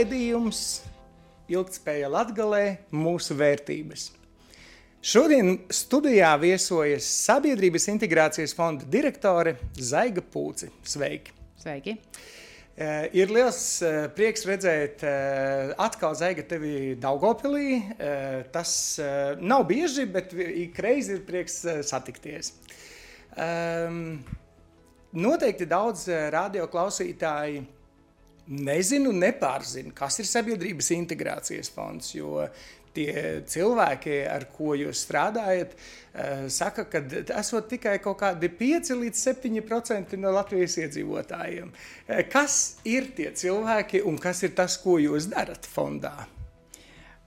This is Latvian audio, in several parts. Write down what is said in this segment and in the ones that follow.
raidījums Ilgtspēja Latgalē mūsu vērtības. Šodien studijā viesojas Sabiedrības integrācijas fonda direktore Zaiga Pūci. Sveiki! Sveiki! Uh, ir liels uh, prieks redzēt uh, atkal Zaiga tevi Daugopilī. Tas nav bieži, bet ik reizi ir prieks satikties. Um, noteikti daudz uh, radioklausītāji nezinu, nepārzinu, kas ir sabiedrības integrācijas fonds, jo tie cilvēki, ar ko jūs strādājat, uh, saka, ka esot tikai kaut kādi 5 līdz 7% no Latvijas iedzīvotājiem. Uh, kas ir tie cilvēki un kas ir tas, ko jūs darat fondā?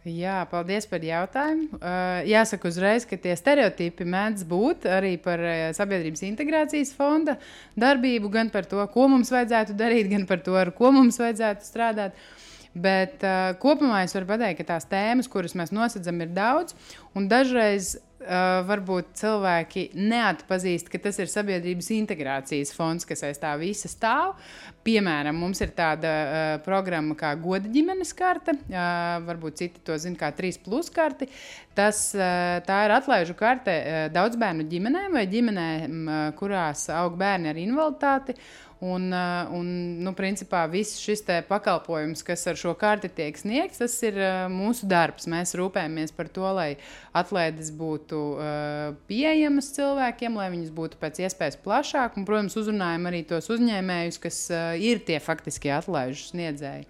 Jā, paldies par jautājumu. Uh, jāsaka uzreiz, ka tie stereotipi mēdz būt arī par uh, sabiedrības integrācijas fonda darbību, gan par to, ko mums vajadzētu darīt, gan par to, ar ko mums vajadzētu strādāt. Bet uh, kopumā es varu pateikt, ka tās tēmas, kuras mēs nosacām, ir daudz. Dažreiz Uh, varbūt cilvēki neatpazīst, ka tas ir sabiedrības integrācijas fonds, kas aiz tā visa stāv. Piemēram, mums ir tāda uh, programma kā goda ģimenes karte, uh, varbūt citi to zina kā 3 plus karti. Tas, uh, tā ir atlaižu karte uh, daudz bērnu ģimenēm vai ģimenēm, uh, kurās aug bērni ar invaliditāti. Un, uh, un nu, principā viss šis pakalpojums, kas ar šo karti tiek sniegts, tas ir uh, mūsu darbs. Mēs rūpējamies par to, lai atlaides būtu uh, pieejamas cilvēkiem, lai viņas būtu pēc iespējas plašākas. Un, protams, uzrunājam arī tos uzņēmējus, kas ir tie faktiskie atlaižu sniedzēji.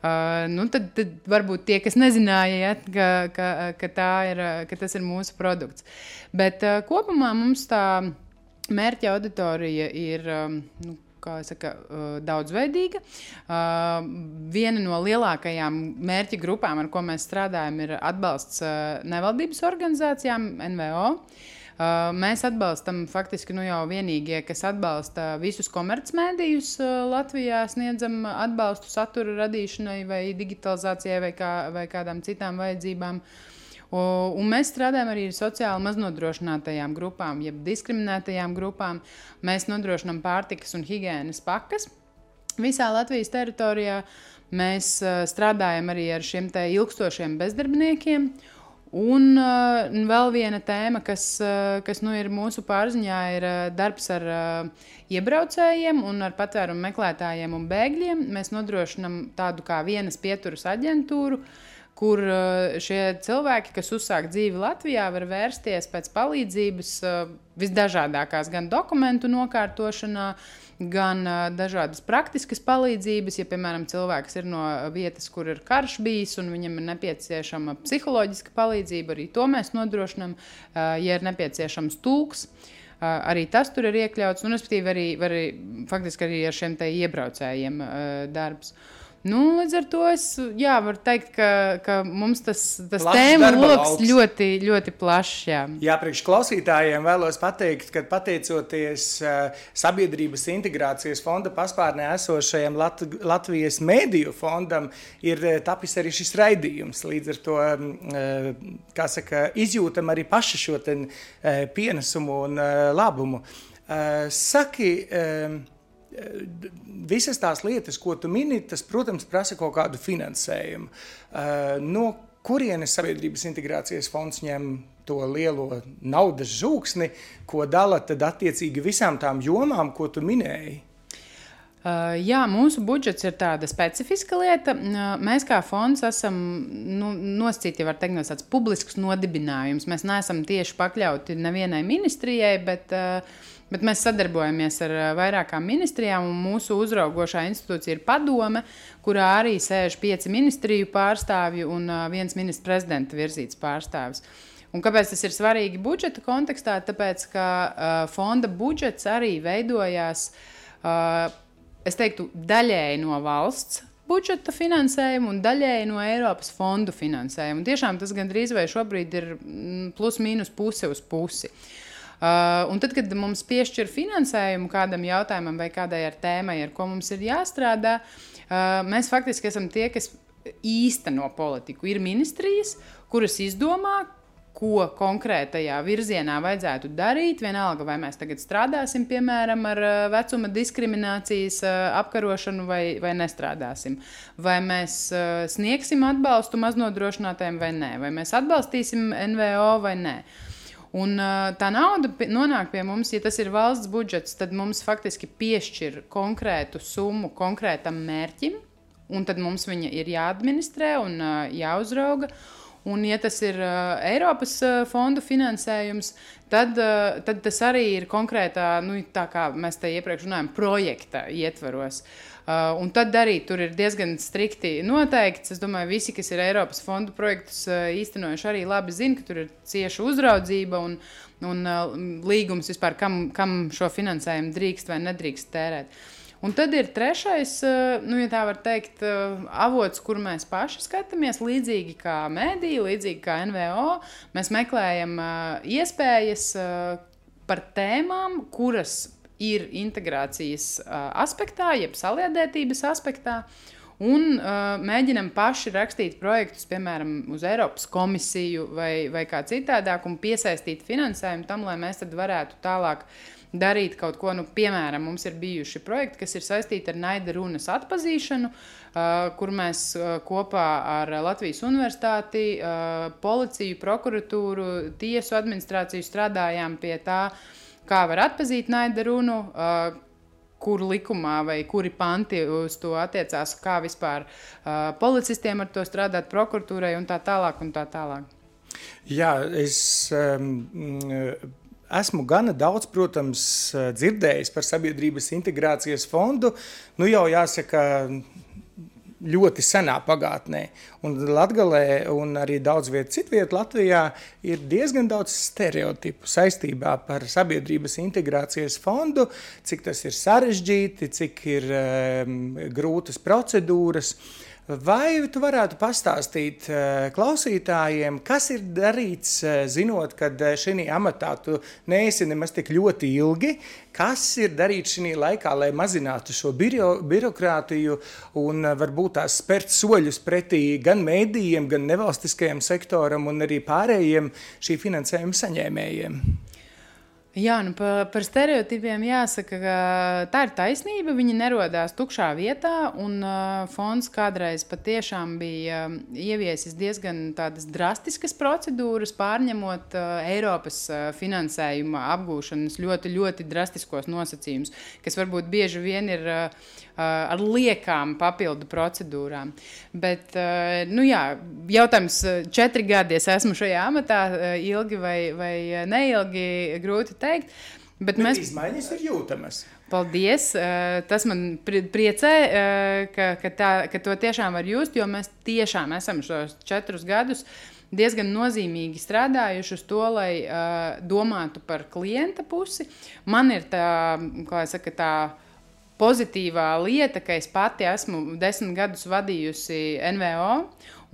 Uh, nu, tad, tad varbūt tie, kas nezināja, ja, ka, ka, ka, ir, ka tas ir mūsu produkts. Bet uh, kopumā mums tā mērķa auditorija ir. Um, nu, kā saka, daudzveidīga. Viena no lielākajām mērķa grupām, ar ko mēs strādājam, ir atbalsts nevaldības organizācijām, NVO. Uh, mēs atbalstam faktiski nu jau vienīgie, kas atbalsta visus komercmedijus uh, Latvijā, sniedzam atbalstu satura radīšanai, vai digitalizācijai, vai, kā, vai kādām citām vajadzībām. Uh, Un mēs strādājam arī ar sociāli maznodrošinātajām grupām, jeb diskriminētajām grupām. Mēs nodrošinām pārtikas un higiēnas pakas visā Latvijas teritorijā. Mēs uh, strādājam arī ar šiem ilgstošiem bezdarbiniekiem. Un uh, vēl viena tēma, kas, uh, kas nu, ir mūsu pārziņā, ir uh, darbs ar uh, iebraucējiem ar patvērumu meklētājiem un bēgļiem. Mēs nodrošinām tādu kā vienas pieturas aģentūru, uh, kur eh, šie cilvēki, kas uzsāk dzīvi Latvijā, var vērsties pēc palīdzības eh, visdažādākās, gan dokumentu nokārtošanā, gan uh, dažādas praktiskas palīdzības. Ja, piemēram, cilvēks ir no vietas, kur ir karš bijis, un viņam ir nepieciešama psiholoģiska palīdzība, arī to mēs nodrošinām, ja ir nepieciešams. Uh, arī tas tur ir iekļauts, un, respektīvi, arī, arī, faktiski arī ar šiem iebraucējiem darbs. Uh, Nu, līdz ar to es jā, varu teikt, ka, ka mums tas, tas tēma lokus ļoti, ļoti plašs. Jā. jā, priekš klausītājiem vēlos pateikt, ka pateicoties uh, Sabiedrības integrācijas fonda paspārnē esošajam Lat Latvijas mēdīju fondam, ir uh, tapis arī šis raidījums. Līdz ar to uh, saka, izjūtam arī paši šo ten, uh, pienesumu un uh, labumu. Uh, saki, uh, visas tās lietas, ko tu mini, tas, protams, prasa kaut kādu finansējumu. Uh, no kurienes Sabiedrības integrācijas fonds ņem to lielo naudas žūksni, ko dala tad attiecīgi visām tām jomām, ko tu minēji? Uh, jā, mūsu budžets ir tāda specifiska lieta. Uh, mēs kā fonds esam nu, nosacīti, ja var teikt, no tāds publisks nodibinājums. Mēs neesam tieši pakļauti nevienai ministrijai, bet uh, Bet mēs sadarbojamies ar vairākām ministrijām, un mūsu uzraugošā institūcija ir padome, kurā arī sēž pieci ministriju pārstāvji un viens ministra prezidenta virzīts pārstāvis. Un kāpēc tas ir svarīgi budžeta kontekstā? Tāpēc, ka uh, fonda budžets arī veidojās, uh, es teiktu, daļēji no valsts budžeta finansējumu un daļēji no Eiropas fondu finansējumu. Un tiešām tas gandrīz vai šobrīd ir plus mīnus puse uz pusi. Uh, Uh, un tad, kad mums piešķir finansējumu kādam jautājumam vai kādai ar tēmai, ar ko mums ir jāstrādā, uh, mēs faktiski esam tie, kas īsteno politiku. Ir ministrijas, kuras izdomā, ko konkrētajā virzienā vajadzētu darīt. Vienalga, vai mēs tagad strādāsim, piemēram, ar uh, vecuma diskriminācijas uh, apkarošanu, vai, vai nestrādāsim. Vai mēs uh, sniegsim atbalstu maznodrošinātājiem vai nē, vai mēs atbalstīsim NVO vai nē. Un, tā nauda nonāk pie mums, ja tas ir valsts budžets, tad mums faktiski piešķir konkrētu summu konkrētam mērķim, un tad mums viņa ir jāadministrē un jāuzrauga. Un, ja tas ir uh, Eiropas uh, fondu finansējums, tad, uh, tad tas arī ir konkrētā, nu, tā kā mēs te iepriekš runājām, projekta ietvaros. Uh, un tad arī tur ir diezgan strikti noteikts. Es domāju, visi, kas ir Eiropas fondu projektus uh, īstenojuši, arī labi zina, ka tur ir cieša uzraudzība un, un uh, līgums vispār, kam, kam šo finansējumu drīkst vai nedrīkst tērēt. Uh, Un tad ir trešais, eh, nu, ja tā var teikt, eh, avots, kur mēs paši skatāmies, līdzīgi kā mēdīja, līdzīgi kā NVO. Mēs meklējam eh, iespējas par tēmām, kuras ir integrācijas aspektā, jeb saliedētības aspektā. Un uh, mēģinam paši rakstīt projektus, piemēram, uz Eiropas komisiju vai, vai kā citādāk, un piesaistīt finansējumu tam, lai mēs varētu tālāk uh, darīt kaut ko. Nu, piemēram, mums ir bijuši projekti, kas ir saistīti ar naida runas atpazīšanu, uh, kur mēs uh, kopā ar Latvijas Universitāti, uh, policiju, prokuratūru, tiesu administrāciju strādājām pie tā, kā var atpazīt naida runu. Uh, kur likumā vai kuri panti uz to attiecās, kā vispār uh, policistiem ar to strādāt, prokuratūrai un tā tālāk. Un tā tālāk. Jā, es um, Esmu gana daudz, protams, dzirdējis par sabiedrības integrācijas fondu. Nu, jau jāsaka, ļoti senā pagātnē. Un Latvijā, un arī daudz vietu citvietā Latvijā, ir diezgan daudz stereotipu saistībā ar sabiedrības integrācijas fondu, cik tas ir sarežģīti, cik ir um, grūtas procedūras. Uh, Vai tu varētu pastāstīt eh, klausītājiem, kas ir darīts, eh, zinot, ka eh, šī amatā tu neesi nemaz tik ļoti ilgi? Kas ir darīts šī laikā, lai mazinātu šo biro, birokrātiju un varbūt tās spērt soļus pretī gan mēdījiem, gan nevalstiskajam sektoram un arī pārējiem šī finansējuma saņēmējiem? Jā, nu par, par stereotipiem jāsaka, ka tā ir taisnība. Viņi nerodās tukšā vietā, un uh, fonds kādreiz patiešām bija uh, ieviesis diezgan drastiskas procedūras, pārņemot uh, Eiropas uh, finansējuma apgūšanas ļoti, ļoti drastiskos nosacījumus, kas varbūt bieži vien ir. Uh, ar liekām papildu procedūrām. Bet, nu jā, jautājums, četri gadi es esmu šajā amatā, ilgi vai, vai neilgi, grūti teikt. Bet, Bet mēs... izmaiņas ir jūtamas. Paldies! Tas man priecē, ka, ka, tā, ka to tiešām var just, jo mēs tiešām esam šos četrus gadus diezgan nozīmīgi strādājuši uz to, lai uh, domātu par klienta pusi. Man ir tā, kā jau saka, tā pozitīvā lieta, ka es pati esmu desmit gadus vadījusi NVO.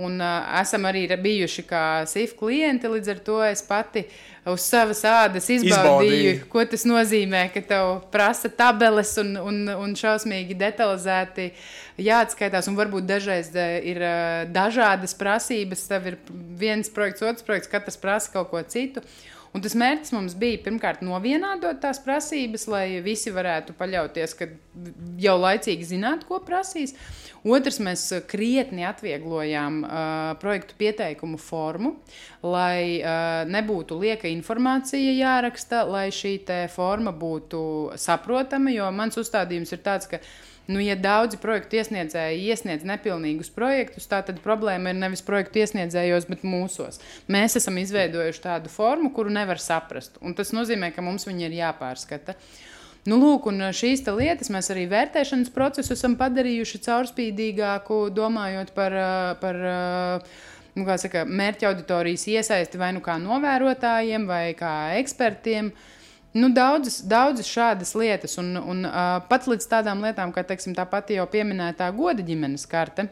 Un, uh, esam arī bijuši kā SIF klienti, līdz ar to es pati uz savas ādas izbaudīju, Izbaudīju. ko tas nozīmē, ka tev prasa tabeles un, un, un šausmīgi detalizēti jāatskaitās. Un varbūt dažreiz ir uh, dažādas prasības, tev ir viens projekts, otrs projekts, katrs prasa kaut ko citu. Un tas mērķis mums bija pirmkārt novienādot tās prasības, lai visi varētu paļauties, ka jau laicīgi zināt, ko prasīs. Otrs, mēs krietni atvieglojām uh, projektu pieteikumu formu, lai uh, nebūtu lieka informācija jāraksta, lai šī forma būtu saprotama. Jo mans uzstādījums ir tāds, ka Nu, ja daudzi projektu iesniedzēji iesniedz nepilnīgus projektus, tad problēma ir nevis projektu iesniedzējos, bet mūsos. Mēs esam izveidojuši tādu formu, kuru nevar saprast. Tas nozīmē, ka mums viņa ir jāpārskata. Nu, lūk, un šīs lietas mēs arī vērtēšanas procesu esam padarījuši caurspīdīgāku, domājot par, par nu, saka, mērķa auditorijas iesaisti vai nu kā novērotājiem vai kā ekspertiem. Nu, daudzas, daudzas šādas lietas, un, un uh, pat līdz tādām lietām, kā teiksim, tā pati jau pieminētā goda ģimenes karte.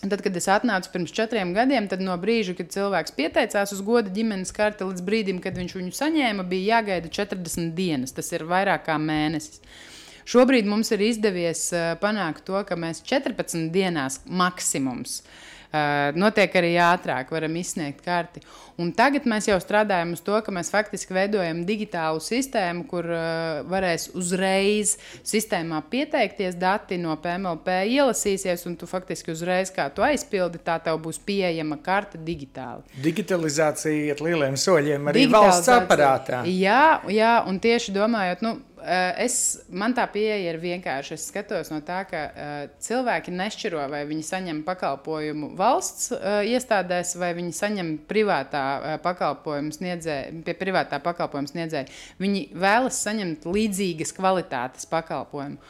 Tad, kad es atnācu pirms četriem gadiem, tad no brīža, kad cilvēks pieteicās uz goda ģimenes karti, līdz brīdim, kad viņš viņu saņēma, bija jāgaida 40 dienas. Tas ir vairāk kā mēnesis. Šobrīd mums ir izdevies uh, panākt to, ka mēs 14 dienās maksimums Uh, notiek arī ātrāk, varam izsniegt karti. Un tagad mēs jau strādājam uz to, ka mēs faktiski veidojam digitālu sistēmu, kur uh, varēs uzreiz sistēmā pieteikties, dati no PMLP ielasīsies, un tu faktiski uzreiz, kā tu aizpildi, tā tev būs pieejama karte digitāli. Digitalizācija iet lieliem soļiem arī valsts aparātā. Jā, jā, un tieši domājot, nu, Eh, es, man tā pieeja ir vienkārši. Es skatos no tā, ka uh, cilvēki nešķiro, vai viņi saņem pakalpojumu valsts uh, iestādēs, vai viņi saņem privātā uh, pakalpojumu sniedzēja, pie privātā pakalpojumu sniedzēja. Viņi vēlas saņemt līdzīgas kvalitātes pakalpojumu.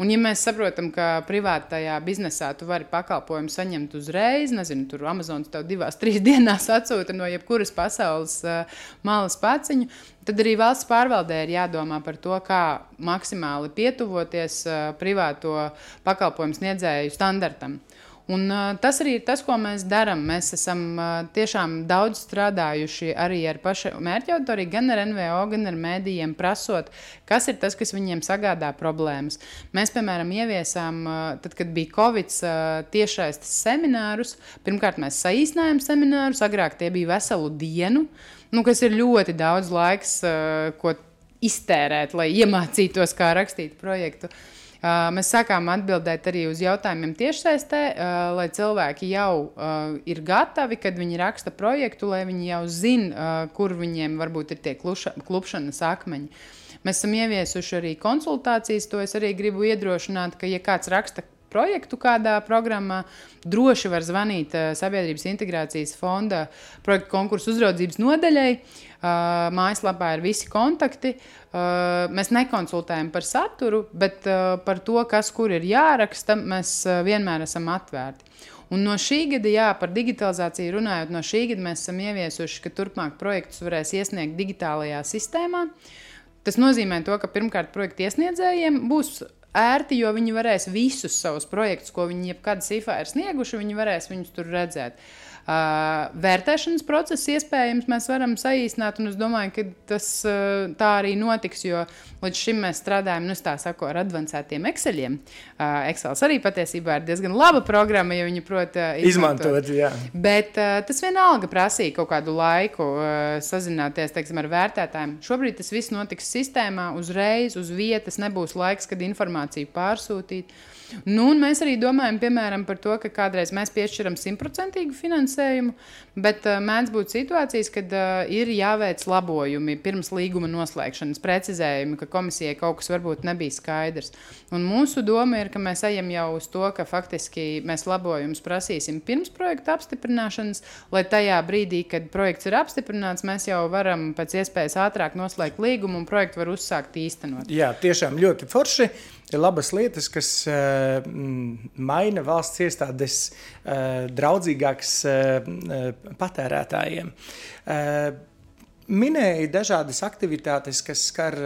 Un, ja mēs saprotam, ka privātajā biznesā tu vari pakalpojumu saņemt uzreiz, nezinu, tur Amazon tev divās, trīs dienās atsūta no jebkuras pasaules uh, malas paciņu, tad arī valsts pārvaldē ir jādomā par to, kā maksimāli pietuvoties uh, privāto pakalpojumu sniedzēju standartam. Un, uh, tas arī ir tas, ko mēs darām. Mēs esam uh, tiešām daudz strādājuši arī ar pašu mērķa autoriju, gan ar NVO, gan ar mēdījiem, prasot, kas ir tas, kas viņiem sagādā problēmas. Mēs, piemēram, ieviesām, uh, tad, kad bija Covid, uh, tiešais seminārus. Pirmkārt, mēs saīsinājām seminārus, agrāk tie bija veselu dienu, nu, kas ir ļoti daudz laiks, uh, ko iztērēt, lai iemācītos, kā rakstīt projektu. Uh, mēs sākām atbildēt arī uz jautājumiem tiešsaistē, lai cilvēki jau ir gatavi, kad viņi raksta projektu, lai viņi jau zina, kur viņiem varbūt ir tie kluša, klupšanas akmeņi. Mēs esam ieviesuši arī konsultācijas. To es arī gribu iedrošināt, ka, ja kāds raksta projektu kādā programmā, droši var zvanīt uh, Sabiedrības integrācijas fonda projektu konkursu uzraudzības nodaļai. Uh, mājaslapā ir visi kontakti. Uh, mēs nekonsultējam par saturu, bet par to, kas kur ir jāraksta, mēs vienmēr esam atvērti. Un no šī gada, jā, par digitalizāciju runājot, no šī gada mēs esam ieviesuši, ka turpmāk projektus varēs iesniegt digitālajā sistēmā. Tas nozīmē, to, ka pirmkārt projektu iesniedzējiem būs ērti, jo viņi varēs visus savus projektus, ko viņi jebkad SIFā ir snieguši, viņi varēs viņus tur redzēt. Uh, Uh, vērtēšanas procesu iespējams mēs varam saīsināt, un es domāju, ka tas uh, tā arī notiks, jo līdz šim mēs strādājam nu, saku, ar advancētiem Exceliem. Uh, Excels arī patiesībā ir diezgan laba programma, ja viņi prot izmantot. izmantot Bet uh, tas vienalga prasīja kaut kādu laiku sazināties teiksim, ar vērtētājiem. Šobrīd tas viss notiks sistēmā, uzreiz, uz vietas, nebūs laiks, kad informāciju pārsūtīt. Nu, mēs arī domājam piemēram, par to, ka kādreiz mēs piešķiram simtprocentīgu finansējumu, bet uh, mēdz būt situācijas, kad uh, ir jāveic labojumi pirms līguma noslēgšanas, precizējumi, ka komisijai kaut kas varbūt nebija skaidrs. Un mūsu doma ir, ka mēs ejam jau uz to, ka faktiski mēs labojumus prasīsim pirms projekta apstiprināšanas, lai tajā brīdī, kad projekts ir apstiprināts, mēs jau varam pēc iespējas ātrāk noslēgt līgumu un projektu var uzsākt īstenot. Jā, tiešām ļoti forši ir labas lietas, kas uh, maina valsts iestādes uh, draudzīgākas uh, patērētājiem. Minēja dažādas aktivitātes, kas skar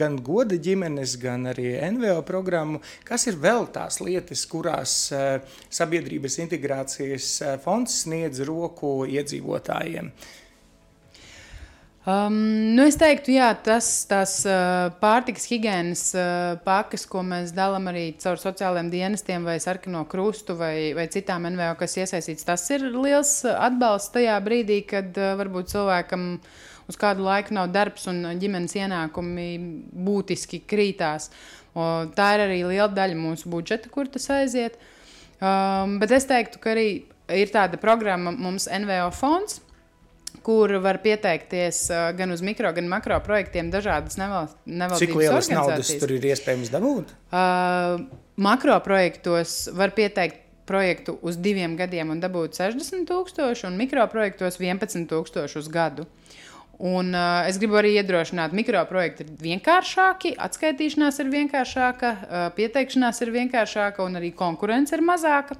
gan goda ģimenes, gan arī NVO programmu. Kas ir vēl tās lietas, kurās sabiedrības integrācijas fonds sniedz roku iedzīvotājiem? Uh, Um, nu es teiktu, jā, tas tās uh, pārtikas higiēnas uh, pakas, ko mēs dalām arī caur sociālajiem dienestiem, vai sarkano krustu, vai, vai citām NVO, kas iesaistīts, tas ir liels atbalsts tajā brīdī, kad uh, varbūt cilvēkam uz kādu laiku nav darbs un ģimenes ienākumi būtiski krītās. O, tā ir arī liela daļa mūsu budžeta, kur tas aiziet. Um, bet es teiktu, ka arī ir tāda programma mums NVO fonds kur var pieteikties gan uz mikro, gan makro projektiem dažādas neval, nevalstības Cik lielas naudas tur ir iespējams dabūt? Uh, makro projektos var pieteikt projektu uz diviem gadiem un dabūt 60 tūkstoši, un mikro projektos 11 tūkstoši uz gadu. Un, uh, es gribu arī iedrošināt, mikroprojekti ir vienkāršāki, atskaitīšanās ir vienkāršāka, uh, pieteikšanās ir vienkāršāka un arī konkurence ir mazāka.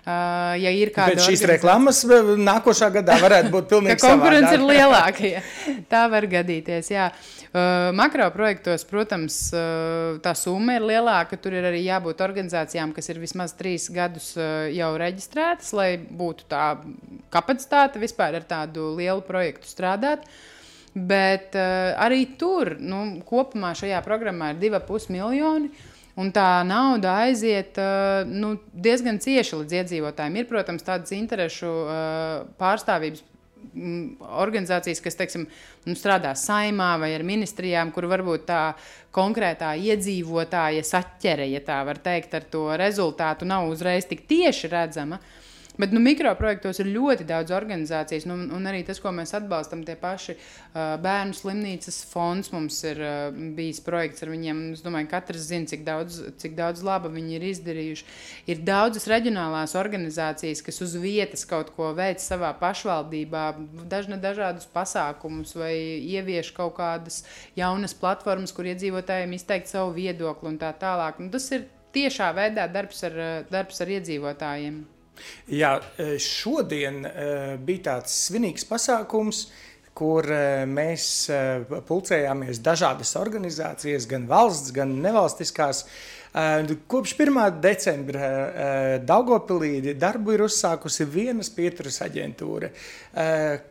Uh, ja ir kāda tāda šīs reklāmas, nākošā gadā varētu būt pilnīgi konkurence ir lielāka. Ja. Tā var gadīties. Jā. Uh, makroprojektos, protams, uh, tā summa ir lielāka. Tur ir arī jābūt organizācijām, kas ir vismaz trīs gadus uh, jau reģistrētas, lai būtu tā kapacitāte vispār ar tādu lielu projektu strādāt. Uh, Bet uh, arī tur nu, kopumā šajā programmā ir 2,5 miljoni. Un tā nauda aiziet uh, nu, diezgan cieši līdz iedzīvotājiem. Ir, protams, tādas interešu uh, pārstāvības Mm, organizācijas, kas teiksim, nu, strādā saimā vai ar ministrijām, kur varbūt tā konkrētā iedzīvotāja saķere, ja tā var teikt, ar to rezultātu nav uzreiz tik tieši redzama. Uh, Bet nu, mikroprojektos ir ļoti daudz organizācijas, nu, un arī tas, ko mēs atbalstam, tie paši uh, bērnu slimnīcas fonds. Mums ir uh, bijis projekts ar viņiem. Es domāju, ka katrs zina, cik daudz, cik daudz laba viņi ir izdarījuši. Ir daudzas reģionālās organizācijas, kas uz vietas kaut ko veic savā pašvaldībā, dažna dažādus pasākumus vai ievieš kaut kādas jaunas platformas, kur iedzīvotājiem izteikt savu viedokli un tā tālāk. Nu, tas ir tiešā veidā darbs ar, darbs ar iedzīvotājiem. Jā, e, šodien e, bija tāds svinīgs pasākums, kur e, mēs pulcējāmies dažādas organizācijas, gan valsts, gan nevalstiskās. Kopš 1. decembra Daugopilī darbu ir uzsākusi vienas pieturas aģentūra.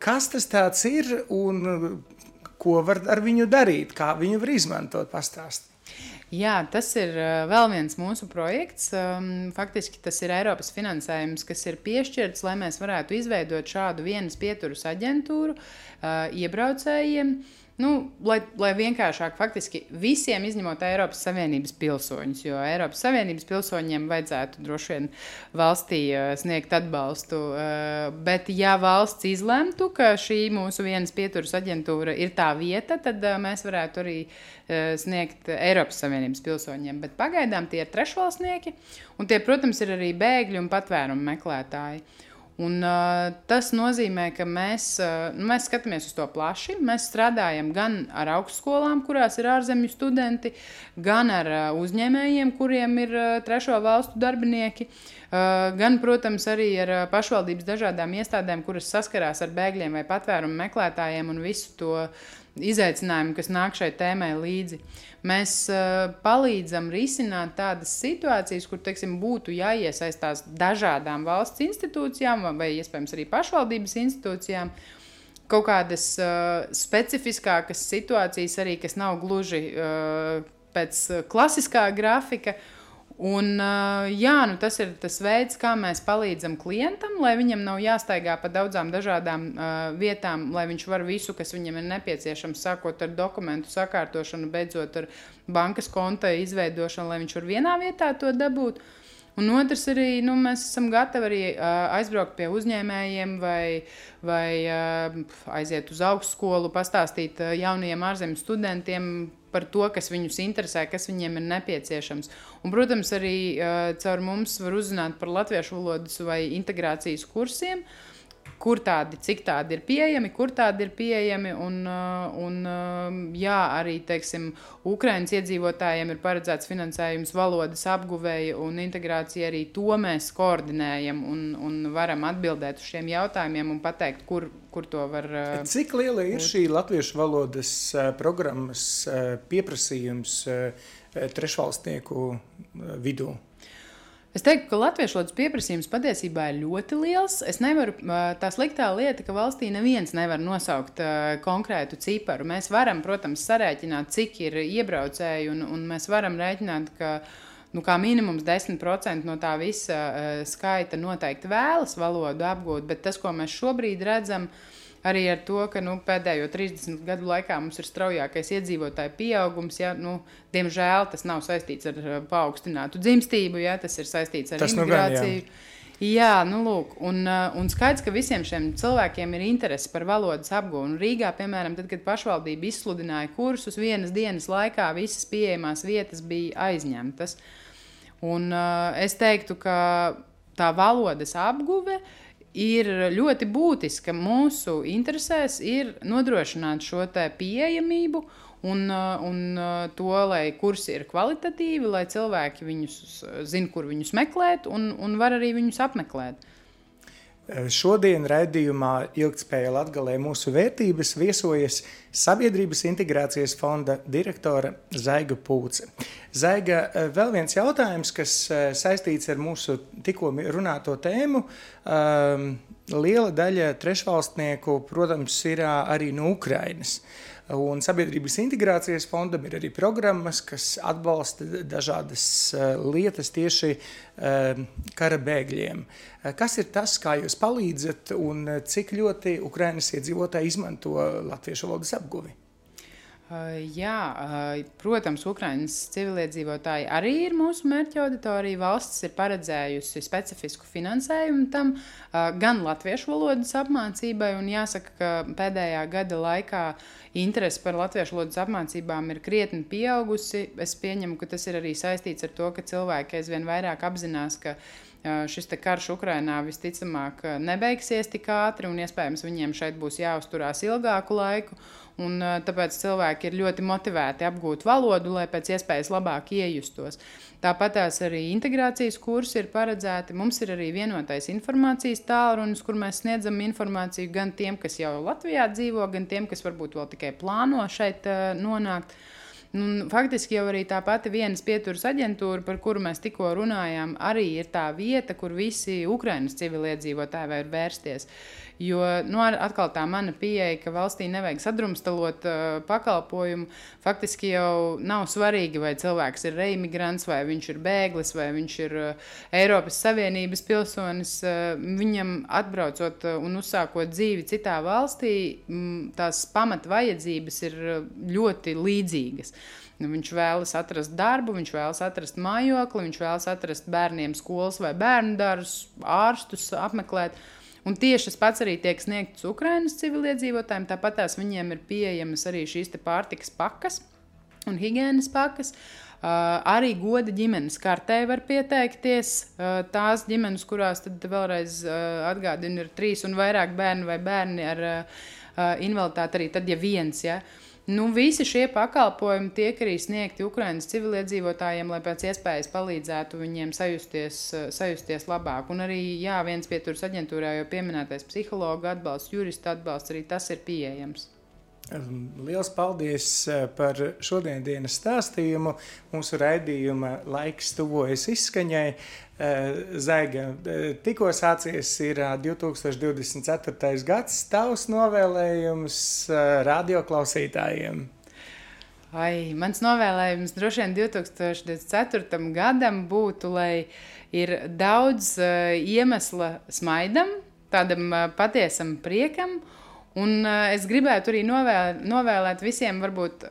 Kas tas ir un ko var ar viņu darīt, kā viņu var izmantot, pastāstīt? Jā, tas ir vēl viens mūsu projekts. Faktiski tas ir Eiropas finansējums, kas ir piešķirts, lai mēs varētu izveidot šādu vienas pieturas aģentūru iebraucējiem. Nu, lai, lai vienkāršāk, faktiski visiem izņemot Eiropas Savienības pilsoņus, jo Eiropas Savienības pilsoņiem vajadzētu droši vien valstī uh, sniegt atbalstu. Uh, bet, ja valsts izlemtu, ka šī mūsu vienas pieturas aģentūra ir tā vieta, tad uh, mēs varētu arī sniegt Eiropas Savienības pilsoņiem. Bet pagaidām tie ir trešvalstnieki, un tie, protams, ir arī bēgļi un patvērumu meklētāji. Uh, Un, uh, tas nozīmē, ka mēs, uh, mēs skatāmies uz to plaši. Mēs strādājam gan ar augstskolām, kurās ir ārzemju studenti, gan ar uh, uzņēmējiem, kuriem ir uh, trešo valstu darbinieki. Uh, gan, protams, arī ar uh, pašvaldības dažādām iestādēm, kuras saskarās ar bēgļiem vai patvērumu meklētājiem un visu to izaicinājumu, kas nāk šai tēmai līdzi. Mēs uh, palīdzam risināt tādas situācijas, kur teiksim, būtu jāiesaistās dažādām valsts institūcijām vai iespējams arī pašvaldības institūcijām. Kaut kādas uh, specifiskākas situācijas, arī kas nav gluži uh, pēc klasiskā grafika, uh, Un, jā, nu tas ir tas veids, kā mēs palīdzam klientam, lai viņam nav jāstaigā pa daudzām dažādām uh, vietām, lai viņš var visu, kas viņam ir nepieciešams, sākot ar dokumentu sakārtošanu, beidzot ar bankas konta izveidošanu, lai viņš var vienā vietā to dabūt. Un otrs arī, nu, mēs esam gatavi arī uh, aizbraukt pie uzņēmējiem vai, vai uh, aiziet uz augstskolu, pastāstīt uh, jaunajiem ārzemju studentiem par to, kas viņus interesē, kas viņiem ir nepieciešams. Un, protams, arī uh, caur mums var uzzināt par latviešu valodas vai integrācijas kursiem. Kur tādi, cik tādi ir pieejami, kur tādi ir pieejami. Un, un jā, arī teiksim, Ukraiņas iedzīvotājiem ir paredzēts finansējums valodas apguvēja un integrācija. Arī to mēs koordinējam un, un varam atbildēt uz šiem jautājumiem un pateikt, kur, kur to var. Eh, Cik liela ir šī latviešu valodas eh, programmas pieprasījums trešvalstnieku vidū? Es teiktu, ka latviešu valodas pieprasījums patiesībā ir ļoti liels. Es nevaru, tā sliktā lieta, ka valstī neviens nevar nosaukt uh, konkrētu ciparu. Mēs varam, protams, sarēķināt, cik ir iebraucēji, un, un mēs varam rēķināt, ka nu, minimums 10% no tā visa uh, skaita noteikti vēlas valodu apgūt, bet tas, ko mēs šobrīd redzam, arī ar to, ka nu, pēdējo 30 gadu laikā mums ir straujākais iedzīvotāju pieaugums. Ja, nu, diemžēl tas nav saistīts ar paaugstinātu dzimstību, ja, tas ir saistīts ar tas imigrāciju. Nu jā. Jā, nu, lūk, un, un skaidrs, ka visiem šiem cilvēkiem ir interese par valodas apgūšanu. Rīgā, piemēram, tad, kad pašvaldība izsludināja kursus, vienas dienas laikā visas pieejamās vietas bija aizņemtas. Un, uh, es teiktu, ka tā valodas apguve ir ļoti būtiska. Mūsu interesēs ir nodrošināt šo pieejamību un, uh, un uh, to, lai kursi ir kvalitatīvi, lai cilvēki viņus zina, kur viņus meklēt, un, un var arī viņus apmeklēt. Šodien raidījumā Ilgtspēja Latgalē mūsu vērtības viesojas Sabiedrības integrācijas fonda direktore Zaiga Pūce. Zaiga, vēl viens jautājums, kas saistīts ar mūsu tikko runāto tēmu. Um, liela daļa trešvalstnieku, protams, ir arī no Ukrainas. Un Sabiedrības integrācijas fondam ir arī programmas, kas atbalsta dažādas lietas tieši kara bēgļiem. Kas ir tas, kā jūs palīdzat un cik ļoti Ukrainas iedzīvotāji izmanto latviešu valodas apguvi? Jā, protams, Ukraiņas civiliedzīvotāji arī ir mūsu mērķa auditorija. Valsts ir paredzējusi specifisku finansējumu tam, gan latviešu valodas apmācībai, jāsaka, ka pēdējā gada laikā interese par latviešu valodas apmācībām ir krietni pieaugusi. Es pieņemu, ka tas ir arī saistīts ar to, ka cilvēki aizvien vairāk apzinās, ka šis karš Ukrainā visticamāk nebeigsies tik ātri, un iespējams viņiem šeit būs jāuzturās ilgāku laiku. Un, tāpēc cilvēki ir ļoti motivēti apgūt valodu, lai pēc iespējas labāk iejustos. Tāpat tās arī integrācijas kursi ir paredzēti. Mums ir arī vienotais informācijas tālrunis, kur mēs sniedzam informāciju gan tiem, kas jau Latvijā dzīvo, gan tiem, kas varbūt vēl tikai plāno šeit nonākt. Un, faktiski jau arī tā pati vienas pieturas aģentūra, par kuru mēs tikko runājām, arī ir tā vieta, kur visi Ukraiņas civiliedzīvotāji var vērsties. Jo nu, atkal tā mana pieeja, ka valstī nevajag sadrumstalot uh, pakalpojumu, faktiski jau nav svarīgi, vai cilvēks ir reimigrants, vai viņš ir bēglis, vai viņš ir uh, Eiropas Savienības pilsonis. Uh, viņam atbraucot uh, un uzsākot dzīvi citā valstī, m, tās pamatvajadzības ir uh, ļoti līdzīgas. Nu, viņš vēlas atrast darbu, viņš vēlas atrast mājokli, viņš vēlas atrast bērniem skolas vai bērnu dārzus, ārstus apmeklēt. Un tieši tas pats arī tiek sniegts Ukraiņas civiliedzīvotājiem. Tāpat tās viņiem ir pieejamas arī šīs pārtikas pakas un higiēnas pakas. Uh, arī goda ģimenes kartē var pieteikties. Uh, tās ģimenes, kurās tad vēlreiz uh, atgādina, ir trīs un vairāk bērni vai bērni ar uh, invaliditāti, arī tad, ja viens. Ja, uh, Nu, visi šie pakalpojumi tiek arī sniegti Ukraiņas civiliedzīvotājiem, lai pēc iespējas palīdzētu viņiem sajusties, sajusties labāk. Un arī jā, viens pieturas aģentūrā jau pieminētais psihologa atbalsts, jurista atbalsts, arī tas ir pieejams. Lielas paldies eh, par šodienas stāstījumu. Mūsu raidījuma laiks tuvojas izskaņai. Eh, Zaiga, eh, tikko sācies ir 2024. gads. Tavs novēlējums radioklausītājiem. Ai, mans novēlējums droši vien 2024. gadam būtu, lai ir daudz iemesla smaidam, tādam patiesam priekam, Un uh, es gribētu arī novēl, novēlēt visiem, varbūt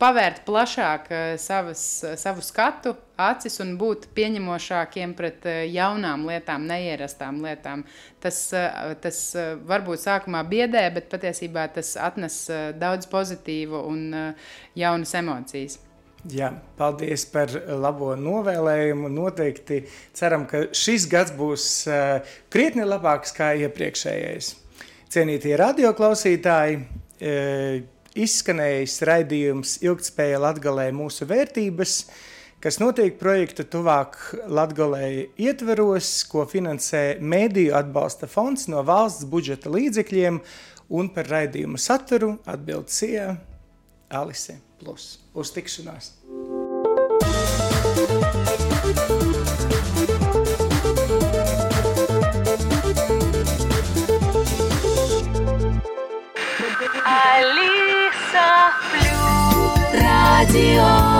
pavērt plašāk uh, savas, uh, savu skatu, acis un būt pieņemošākiem pret uh, jaunām lietām, neierastām lietām. Tas, uh, tas uh, varbūt sākumā biedē, bet patiesībā tas atnes uh, daudz pozitīvu un uh, jaunas emocijas. Jā, paldies par labo novēlējumu. Noteikti ceram, ka šis gads būs krietni labāks kā iepriekšējais. Cienītie radioklausītāji, e, izskanējis raidījums Ilgtspēja Latgalē mūsu vērtības, kas notiek projekta tuvāk Latgalē ietveros, ko finansē Mēdīju atbalsta fonds no valsts budžeta līdzekļiem un par raidījumu saturu atbild Cija Alise Plus. Uz tikšanās! Dios.